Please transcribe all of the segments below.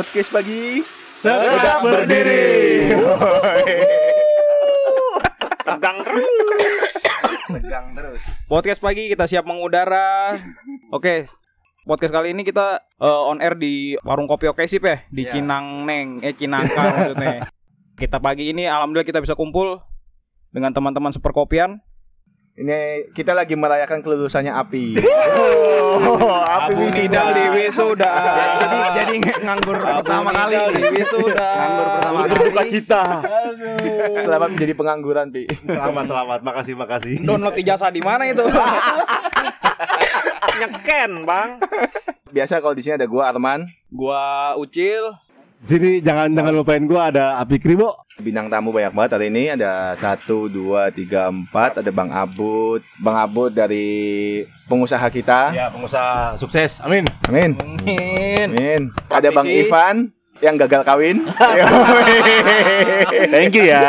Podcast pagi. Tetap berdiri. Tegang terus. Tegang terus. Podcast pagi kita siap mengudara. Oke. Podcast kali ini kita eh, on air di warung kopi Oke Sip ya di Iya. Cinang Neng, eh Cinangka maksudnya. Kita pagi ini alhamdulillah kita bisa kumpul dengan teman-teman seperkopian. Ini kita lagi merayakan kelulusannya Api. Oh, Api Nidal di wisuda. Jadi jadi nganggur pertama kali di nih. wisuda. Nganggur pertama kali. Berduka cita. Selamat menjadi pengangguran, Pi. Selamat selamat. Makasih makasih. Download ijazah di mana itu? Nyeken bang. Biasa kalau di sini ada gua Arman, Gua Ucil. Sini jangan jangan lupain gua ada Api Kribo. bintang tamu banyak banget hari ini ada satu dua tiga empat ada Bang Abud, Bang Abud dari pengusaha kita. Ya pengusaha sukses. Amin. Amin. Amin. Amin. Ada Bang. Ivan yang gagal kawin. Thank you ya.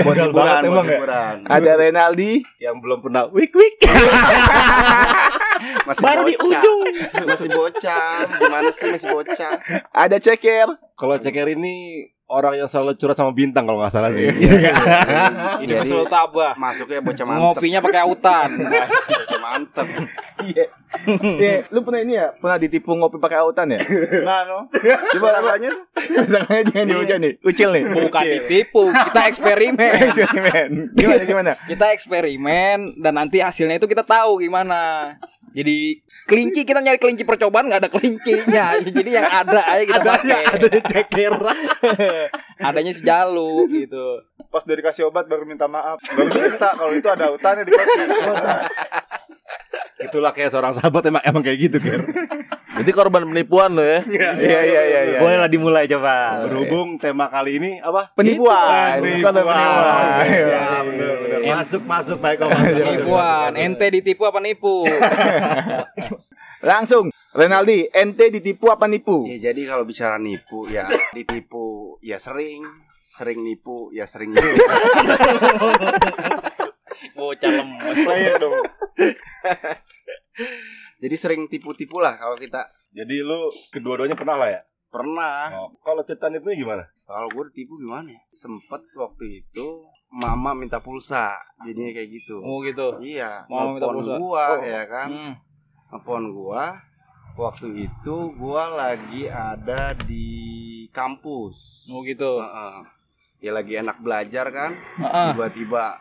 Buat hiburan, banget buat emang ya. hiburan. Ada Renaldi Yang belum pernah wik wik. masih Baru di bocah. ujung. masih bocah gimana sih masih bocah ada Ceker. Kalau ceker ini orang yang selalu curhat sama bintang kalau nggak salah sih. Ini Jadi- selalu tabah. masuknya bocah mantep Ngopinya pakai autan. bocah mantep Iya. Iya, lu pernah ini ya? Pernah ditipu ngopi pakai autan ya? nah no Coba rasanya. Rasanya jangan diucap nih. Ucil nih. Bukan ditipu, kita eksperimen. Eksperimen. Gimana gimana? kita eksperimen dan nanti hasilnya itu kita tahu gimana. Jadi kelinci kita nyari kelinci percobaan nggak ada kelincinya. Jadi yang ada aja kita pakai. ceker. Adanya si Jalu gitu. pas udah dikasih obat baru minta maaf baru minta kalau itu ada hutannya di kopi Itulah kayak seorang sahabat emang emang kayak gitu Ker. Jadi korban penipuan lo ya. Iya iya iya iya. Bolehlah dimulai coba. Berhubung tema kali ini apa? Penipuan. Bukan penipuan. Ya, bener, bener. Masuk masuk baik Om. Penipuan, ente ditipu apa nipu? Langsung Renaldi, ente ditipu apa nipu? ya jadi kalau bicara nipu ya ditipu ya sering sering nipu ya sering nipu Bocah lemes. player dong jadi sering tipu-tipu lah kalau kita Jadi lu kedua-duanya pernah lah ya? pernah Oh, kalau cerita nipunya gimana? kalau gue ditipu gimana ya sempet waktu itu mama minta pulsa jadinya kayak gitu Oh gitu. iya Mama minta pulsa. gua Oh. ya kan Hmm. gua waktu itu gua lagi ada di kampus Oh gitu. Heeh. ya lagi enak belajar kan Heeh. tiba-tiba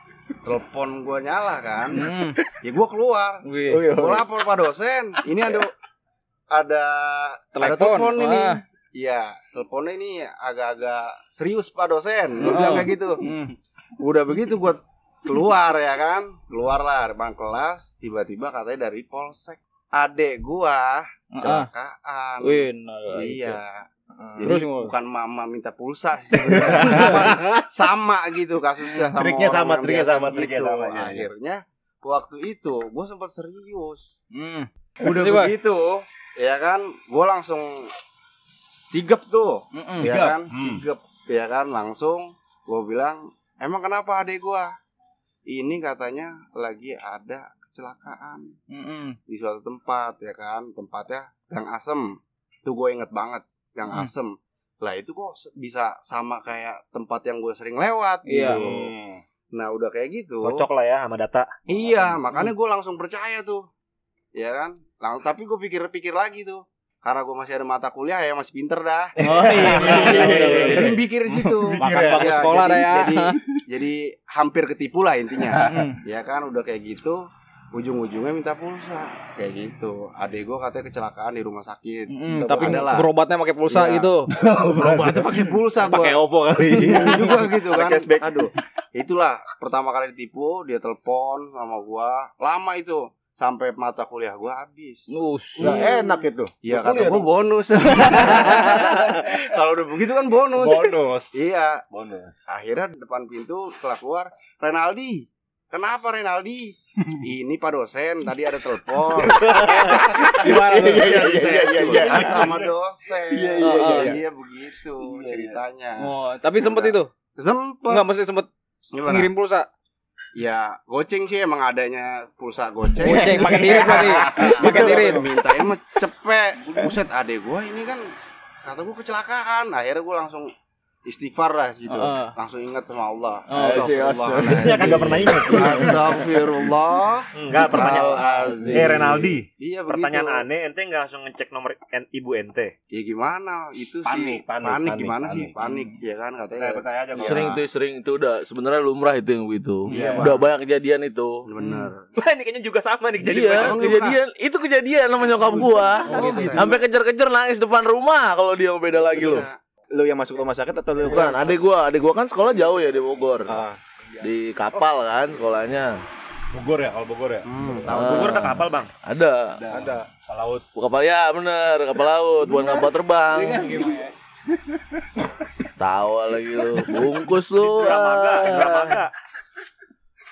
telepon gua nyala kan Hmm. ya gua keluar. Oh, iya. gua lapor pak dosen ini ada ada ada Telepon. telepon ini Ah. Iya, teleponnya ini agak-agak serius Pak dosen. Gua Oh. bilang kayak gitu. Hmm. Udah begitu gua keluar ya kan keluar lah depan kelas tiba-tiba katanya dari polsek adek gua Ah. kecelakaan Wih, nah, iya Terus jadi gimana? bukan mama minta pulsa sama gitu kasusnya sama Triknya orang sama, yang triknya sama, triknya gitu. sama, iya, akhirnya waktu itu gua sempat serius Hmm. udah Terus, Pak? begitu ya kan gua langsung sigep tuh Mm-mm. ya Sigap. kan Hmm. sigep ya kan langsung gue bilang emang kenapa adek gua ini katanya lagi ada kecelakaan Mm-mm. di suatu tempat ya kan tempatnya gang asem tuh gue inget banget gang Hmm. asem. Lah itu kok bisa sama kayak tempat yang gue sering lewat Iya. gitu. Hmm. nah udah kayak gitu. Cocok lah ya sama data. iya makanya gue langsung percaya tuh. Ya kan? Lang tapi gue pikir-pikir lagi tuh. Karena gue masih ada mata kuliah ya masih pinter dah. Oh iya. jadi mikir di situ. Makan Ya, sekolah jadi, dah ya. jadi jadi hampir ketipu lah intinya. Ya kan? Udah kayak gitu ujung-ujungnya minta pulsa kayak gitu adek gue katanya kecelakaan di rumah sakit Mm, tapi Ada lah. berobatnya pakai pulsa Iya. gitu. berobatnya pakai pulsa. Pakai Oppo kali. Iya juga gitu kan cashback. aduh itulah pertama kali ditipu dia telepon sama gua lama itu sampai mata kuliah gua habis Nus. Nggak enak itu. Iya kata gua bonus kalau udah begitu kan bonus Bonus. iya Bonus. akhirnya depan pintu setelah keluar Renaldi kenapa Renaldi ini pak dosen tadi ada telepon Gimana tuh? Iya, iya, iya, iya, iya. sama dosen Iya, iya, iya, iya. Iya, begitu ceritanya Oh, tapi sempet itu. sempet Enggak mesti sempet Gimana? ngirim pulsa. Ya, goceng sih emang adanya pulsa goceng. Goceng pakai dirit berarti. Pakai dirit. Mintain mah cepet. Buset, adek gua ini kan kata gue kecelakaan akhirnya gue langsung istighfar lah situ Heeh. langsung ingat sama Allah Oh, Biasanya kagak pernah ingat. Astagfirullah Enggak, pertanyaan. Eh Renaldi, Iya begitu. pertanyaan aneh, ente nggak langsung ngecek nomor en- ibu ente? Ya gimana? Itu Panik, sih panik, panik, panik, gimana sih? panik. Panik ya kan katanya. Percaya aja Iya. Sering tuh, sering itu udah sebenarnya lumrah itu yang begitu. Iya, udah Bang. banyak kejadian itu. Bener. Wah, ini kayaknya juga sama nih jadi iya, kejadian itu kejadian sama nyokap gua. Oh, gitu. Sampai kejar-kejar nangis depan rumah kalau dia mau beda lagi loh. Iya. Lu yang masuk rumah sakit atau lu Bukan, adik gua, adik gua kan sekolah jauh ya di Bogor. Ah. Di kapal kan sekolahnya. Bogor ya, kalau Bogor ya. Hmm, Ah. tahu. Bogor ada kapal, Bang. Ada. Ada. Kapal laut. Kapal ya bener, kapal laut, bukan kapal terbang. Tawa lagi lu, bungkus lu. Dramaga, ah. Dramaga.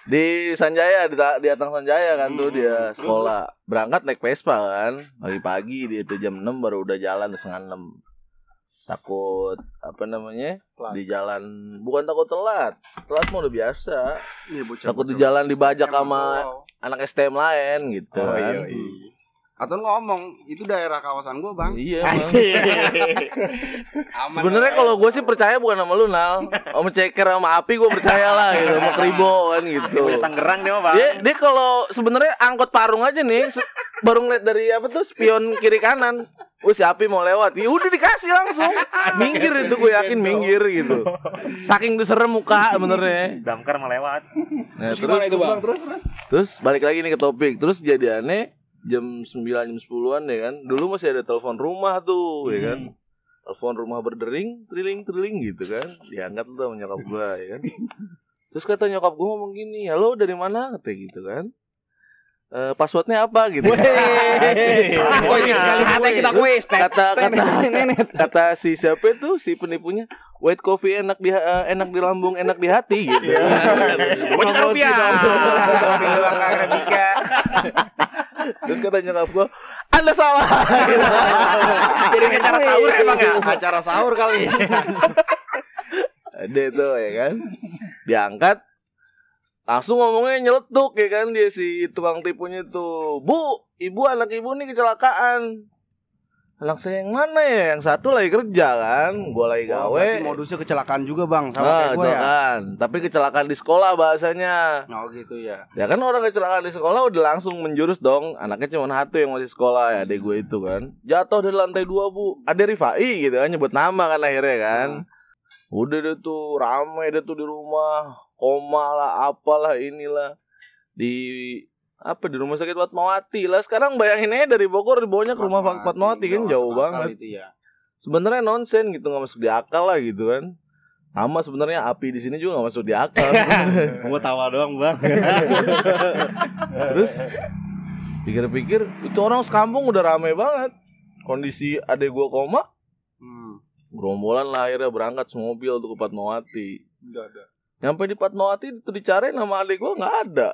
Di Sanjaya, di, di Atang Sanjaya kan tuh dia sekolah. Berangkat naik Vespa kan, pagi-pagi dia tuh jam 6 baru udah jalan setengah 6. Takut apa namanya? Di jalan bukan takut telat. Telat mah udah biasa. Iya, bocah- Takut di bocah. jalan dibajak sama anak STM lain gitu Oh, kan. iya, iya. Atau ngomong itu daerah kawasan gua bang. Iya. Sebenarnya kalau gue sih percaya bukan sama lu Nal Sama ceker sama api gue percaya lah gitu Sama kribo kan gitu Tangerang dia mah, Bang. Dia, dia kalau sebenarnya angkot parung aja nih Baru ngeliat dari apa tuh spion kiri kanan Wah si api mau lewat Ya udah dikasih langsung Minggir itu gue yakin minggir gitu Saking tuh serem muka sebenarnya Damkar melewat. Nah, Terus itu, Bang? Terus balik lagi nih ke topik. Terus jadiannya jam 9 jam 10-an ya kan. Dulu masih ada telepon rumah tuh ya kan. Telepon rumah berdering, triling triling gitu kan. Diangkat tuh sama nyokap gua ya kan. Terus kata nyokap gua ngomong gini, "Halo, dari mana?" kata gitu kan. Eh passwordnya apa gitu. Wih, sekali hati kita kuis. kata kata kata si siapa itu si penipunya white coffee enak di eh, enak di lambung enak di hati gitu. Bocah rupiah. Terus kata nyokap gua, "Anda salah." Jadi acara sahur emang ya? Acara sahur kali. Ada tuh ya kan. Diangkat langsung ngomongnya nyeletuk ya kan dia si tukang tipunya tuh. Bu, ibu anak ibu nih kecelakaan. Anak saya yang mana ya? Yang satu lagi kerja kan, gua lagi Oh, gawe. berarti modusnya kecelakaan juga bang sama Nah, kayak gua ya. kecelakaan. Tapi kecelakaan di sekolah bahasanya. Oh gitu ya. Ya kan orang kecelakaan di sekolah udah langsung menjurus dong. Anaknya cuma satu yang masih sekolah ya, adek gue itu kan. Jatuh dari lantai dua bu. Ada Rifai gitu kan, nyebut nama kan akhirnya kan. Udah deh tuh ramai deh tuh di rumah. Koma lah, apalah inilah. Di apa di rumah sakit Fatmawati lah sekarang bayangin aja dari Bogor dibawanya ke rumah Fatmawati kan nggak jauh banget Itu ya. sebenarnya nonsen gitu nggak masuk di akal lah gitu kan sama sebenarnya api di sini juga nggak masuk di akal Gua tawa doang, Bang. Terus pikir-pikir itu orang sekampung udah rame banget. Kondisi adek gua koma, Hmm. gerombolan lah akhirnya berangkat semobil tuh ke Fatmawati. Enggak ada. Nyampe di Fatmawati itu dicari nama adek gua nggak ada.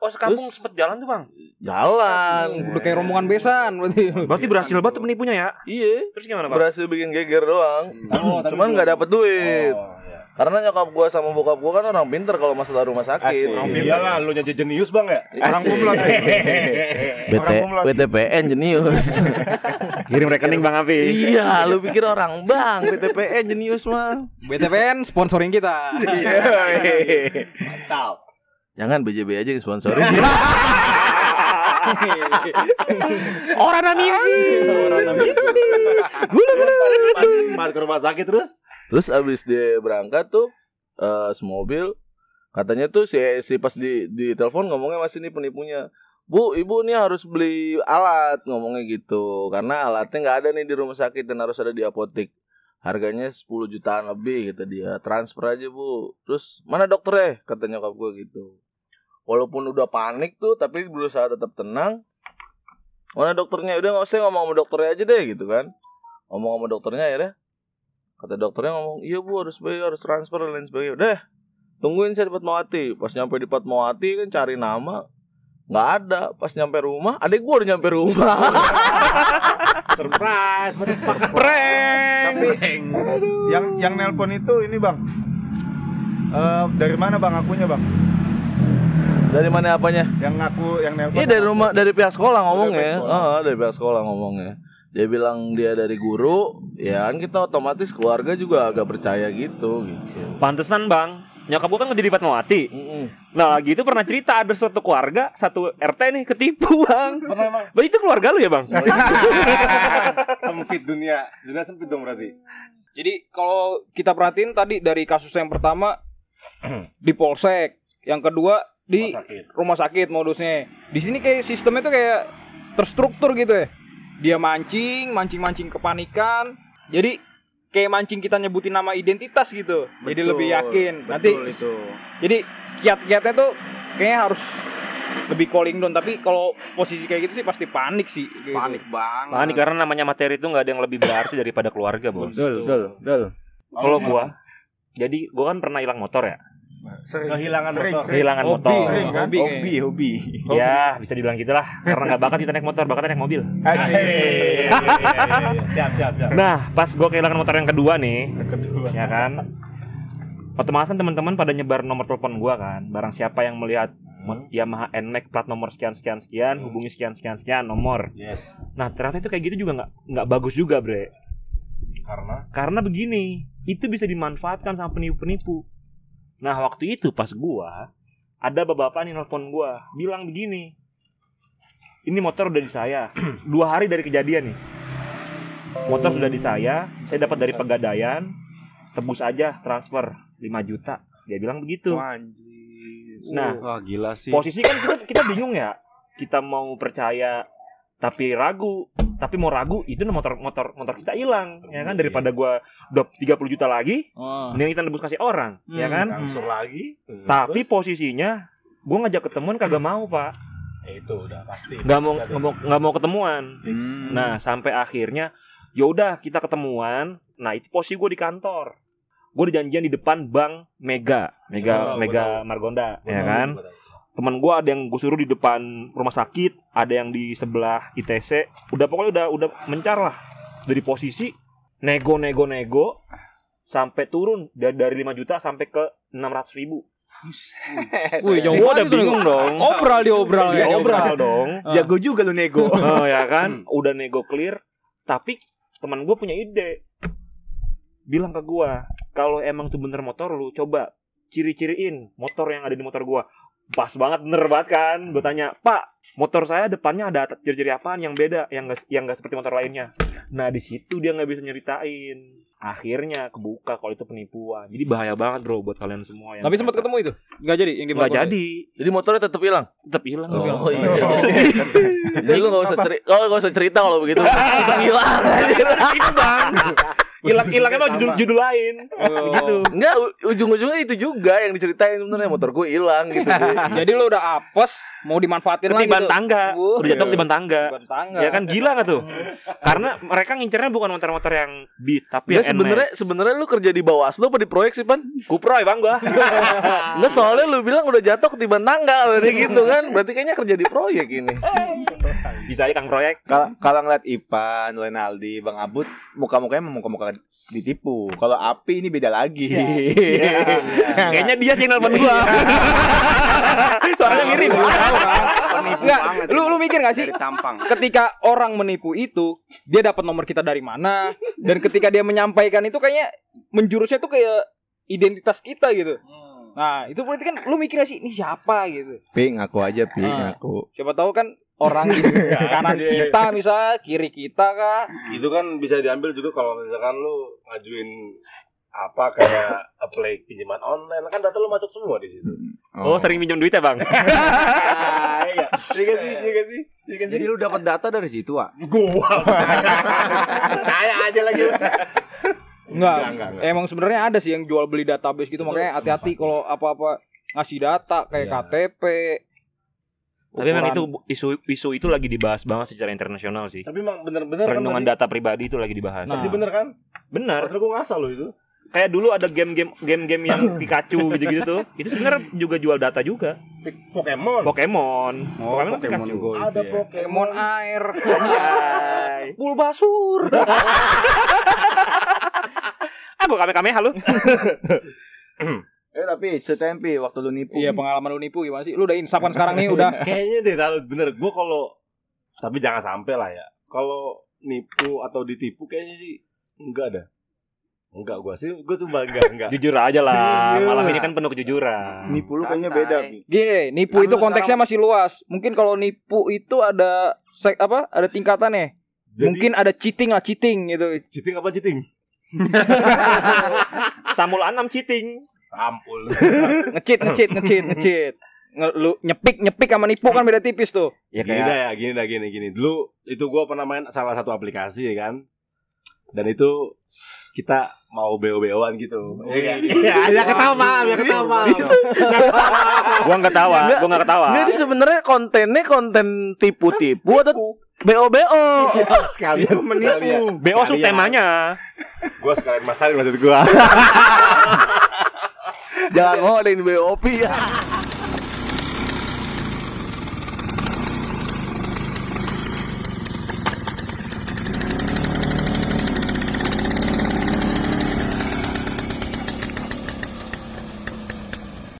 Oh, sekampung Terus- sempet jalan tuh, Bang. Jalan. Udah kayak rombongan besan berarti. Berarti berhasil banget tuh penipunya ya? Iya. Terus gimana, Bang? Berhasil bikin geger doang. Oh, tapi Cuman nggak dapet duit. Oh. Karena nyokap gua sama bokap gua kan orang pinter kalau masalah rumah sakit. Asik. Iyalah, lu nyaja jenius, Bang ya? Orang kumlot. BT, Orang. BTPN jenius. Kirim rekening Bang Api. iya, lu pikir orang bang BTPN jenius mah. BTPN sponsoring kita. Mantap. Jangan BJB aja yang sponsorin. Orang namisi. Pas ke rumah sakit terus? Terus abis dia berangkat tuh eh semobil katanya tuh si si pas di di telepon ngomongnya masih nih penipunya. Bu, ibu nih harus beli alat ngomongnya gitu karena alatnya nggak ada nih di rumah sakit dan harus ada di apotek. Harganya 10 jutaan lebih kata dia. Transfer aja, Bu. Terus mana dokternya? Kata nyokap gue gitu. Walaupun udah panik tuh tapi berusaha tetap tenang. Mana dokternya? Udah nggak usah ngomong sama dokternya aja deh gitu kan. Ngomong sama dokternya ya Kata dokternya ngomong, iya bu harus bayar, harus transfer dan lain sebagainya. Udah, tungguin saya di Fatmawati. Pas nyampe di Fatmawati kan cari nama, nggak ada. Pas nyampe rumah, adek gua udah nyampe rumah. Surprise, Tapi yang yang nelpon itu ini bang. Eh, dari mana bang akunya bang? dari mana apanya? Yang ngaku yang nelpon. Ini dari rumah, dari pihak sekolah ngomongnya. pihak sekolah. Heeh, dari pihak sekolah ngomongnya. Dia bilang dia dari guru, ya kan kita otomatis keluarga juga agak percaya gitu gitu. Pantesan bang, nyokap gua kan kerja di Fatmawati. Mm-mm. Nah lagi itu pernah cerita ada suatu keluarga satu RT nih ketipu bang. Bang itu keluarga lu ya bang? sempit dunia. Dunia sempit dong berarti. Jadi kalau kita perhatiin tadi dari kasus yang pertama di polsek, yang kedua di sakit. rumah sakit modusnya. Di sini kayak sistemnya tuh kayak terstruktur gitu ya. Dia mancing, mancing-mancing kepanikan. Jadi kayak mancing kita nyebutin nama identitas gitu. Jadi Betul, lebih yakin. Nanti betul itu. jadi kiat-kiatnya tuh kayaknya harus lebih calling down tapi kalau posisi kayak gitu sih pasti panik sih gitu. Panik banget. Panik karena namanya materi itu nggak ada yang lebih berarti daripada keluarga bos. Betul, betul, betul. Kalau gua, jadi gua kan pernah hilang motor ya. Sering. Kehilangan sering, motor. sering. Kehilangan Hobi, motor. Sering kan? hobi, Hobi, hobi. Ya bisa dibilang gitu lah. Karena nggak bakat kita naik motor, bakatnya naik mobil. Asik. Siap, siap, siap. Nah, pas gua kehilangan motor yang kedua nih, Kedua. ya kan. Otomatis teman-teman pada nyebar nomor telepon gua kan. Barang siapa yang melihat mo- Yamaha NMAX plat nomor sekian sekian sekian, hubungi sekian sekian sekian nomor. Yes. Nah, ternyata itu kayak gitu juga nggak nggak bagus juga, Bre. Karena Karena begini, itu bisa dimanfaatkan sama penipu-penipu. Nah, waktu itu pas gua ada bapak-bapak nih nelfon gua, bilang begini. Ini motor udah di saya. Dua hari dari kejadian nih. Motor sudah di saya, saya dapat dari Pegadaian, tebus aja transfer 5 juta. Dia bilang begitu. Nah, Wah gila sih. posisi kan kita kita bingung ya. Kita mau percaya tapi ragu, tapi mau ragu itu motor motor motor kita hilang ya kan? Daripada gua udah 30 juta lagi Oh. mending kita nebus kasih orang ya Hmm. kan? Langsung lagi. tapi posisinya gua ngajak ketemuan kagak mau pak. Eh, itu udah pasti. nggak mau nggak mau nggak mau ketemuan. Hmm. nah sampai akhirnya yaudah kita ketemuan. Nah itu posisi gue di kantor. Gue dijanjian di depan bank Mega Mega Oh, Mega Margonda ya kan teman gue ada yang gue suruh di depan rumah sakit ada yang di sebelah ITC udah pokoknya udah udah mencar lah. Dari posisi nego nego nego sampai turun. Dari dari 5 juta sampai ke 600 ribu. Wih, jauh gue udah bingung dong. Obral dia obral ya ya. obral dong. Jago juga lu nego. oh ya kan? Udah nego clear. Tapi teman gue punya ide. Bilang ke gue kalau emang tuh bener motor lu coba ciri-ciriin motor yang ada di motor gue pas banget bener banget kan gue tanya pak motor saya depannya ada ciri-ciri apaan yang beda yang gak, yang gak seperti motor lainnya nah di situ dia nggak bisa nyeritain akhirnya kebuka kalau itu penipuan jadi bahaya banget bro buat kalian semua yang Tapi sempat ketemu itu? Enggak jadi yang nggak jadi Jadi motornya tetap hilang. tetap hilang Oh, iya. Jadi lu gak usah cerita, oh, gak usah cerita kalau begitu. Tetap hilang. itu bang hilang hilangnya mah judul judul lain Oh. gitu Enggak, ujung-ujungnya itu juga yang diceritain sebenarnya motor gue hilang gitu. Jadi lu udah apes mau dimanfaatin lagi ketiban tuh. tangga Wuh. udah jatuh ketiban tangga ya kan gila gak tuh karena mereka ngincernya bukan motor-motor yang beat tapi yang sebenarnya sebenarnya lu kerja di Bawaslu apa di proyek sih, Pan? Kupro ya bang gua Enggak soalnya lu bilang udah jatuh ketiban tangga berarti gitu kan. Berarti kayaknya kerja di proyek ini. Bisa aja kang proyek Kalau kalau ngeliat Ipan, Renaldi, Bang Abut, muka-mukanya memang muka-muka ditipu. Kalau Api ini beda lagi. kayaknya dia sih nelfon gua soalnya mirip Enggak, lu lu mikir gak sih tampang. ketika orang menipu itu dia dapat nomor kita dari mana dan ketika dia menyampaikan itu kayaknya menjurusnya tuh kayak identitas kita gitu. Nah, itu berarti kan lu mikirnya sih ini siapa gitu. Pi ngaku aja, Pi Ah. ngaku. Siapa tahu kan orang di kanan kita misalnya, kiri kita kah? Itu kan bisa diambil juga kalau misalkan lu ngajuin apa kayak apply pinjaman online kan data lu masuk semua di situ. oh sering minjem duit ya bang Iya, iya sih, iya sih. Iya Jadi lu dapat data dari situ, ah? Gua. Saya aja lagi. Enggak, enggak, enggak. emang sebenarnya ada sih yang jual beli database gitu makanya hati-hati kalau apa-apa ngasih data kayak Iya. KTP. Tapi memang itu ukuran- isu isu itu lagi dibahas banget secara internasional sih Tapi emang bener-bener kan perlindungan tadi. data pribadi itu lagi dibahas Nah. Tadi bener kan? benar Padahal gua ngasal lo itu. kayak dulu ada game-game game-game yang Pikachu gitu-gitu tuh itu sebenarnya juga jual data juga Pokemon. Pokemon Oh, Pokemon, Pokemon Pikachu. Go. Ada ya. Pokemon air. Bulbasur. Aku kame-kame halo. Eh tapi ceritain Pi waktu lu nipu. Iya, pengalaman lu nipu gimana sih? Lu udah insaf kan sekarang nih udah Kayaknya deh tahu bener gua kalau tapi jangan sampai lah ya. Kalau nipu atau ditipu kayaknya sih enggak ada. Enggak gua sih, gua sumpah enggak, enggak. Jujur aja lah. Malam ini kan penuh kejujuran. Nipu lu kayaknya beda. Bi. Gini, nipu itu konteksnya masih luas. Mungkin kalau nipu itu ada sek apa? Ada tingkatannya. Jadi, Mungkin ada cheating lah, cheating gitu. cheating apa cheating? Samul Anam cheating. Sampul. Ngecheat, ngecheat, ngecheat, ngecheat. Nge- lu nyepik nyepik sama nipu kan beda tipis tuh. Ya gini dah ya, gini dah gini gini. Dulu itu gua pernah main salah satu aplikasi ya kan. Dan itu kita mau BO-BO-an gitu. Iya, iya, ya ketawa, ya ketawa. Gua nggak tawa, Nggak. gua nggak ketawa. Jadi sebenarnya kontennya konten tipu-tipu atau BO-BO. Sekalian menipu. BO subtemanya. Gua sekalian masarin maksud gua. Jangan ngomongin BOP ya.